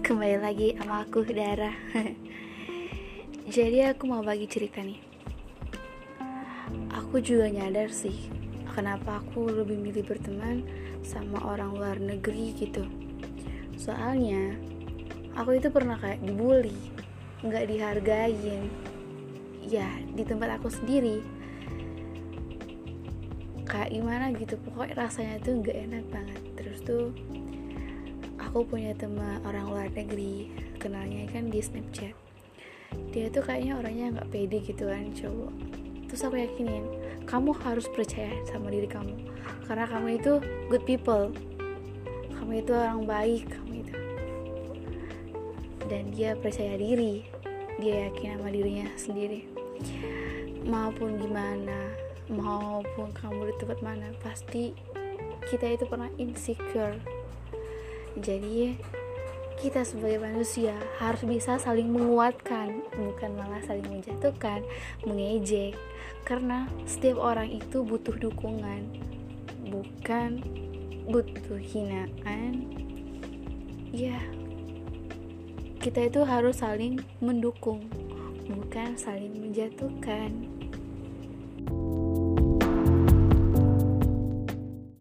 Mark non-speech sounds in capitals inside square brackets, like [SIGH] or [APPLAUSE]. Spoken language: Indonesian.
kembali lagi sama aku Dara. [LAUGHS] Jadi aku mau bagi cerita nih. Aku juga nyadar sih Kenapa aku lebih milih berteman sama orang luar negeri gitu. Soalnya Aku itu pernah kayak dibully Nggak dihargain. Ya di tempat aku sendiri Kayak gimana gitu Pokoknya rasanya tuh nggak enak banget. Terus tuh aku punya teman orang luar negeri kenalnya kan di Snapchat. Dia tuh kayaknya orangnya nggak pede gitu kan cowok terus aku yakinin kamu harus percaya sama diri kamu karena kamu itu good people. Kamu itu orang baik kamu itu. Dan dia percaya diri. Dia yakin sama dirinya sendiri. Maupun gimana maupun kamu di tempat mana pasti kita itu pernah insecure jadi kita sebagai manusia harus bisa saling menguatkan, bukan malah saling menjatuhkan, mengejek. Karena setiap orang itu butuh dukungan, bukan butuh hinaan. Ya, kita itu harus saling mendukung, bukan saling menjatuhkan.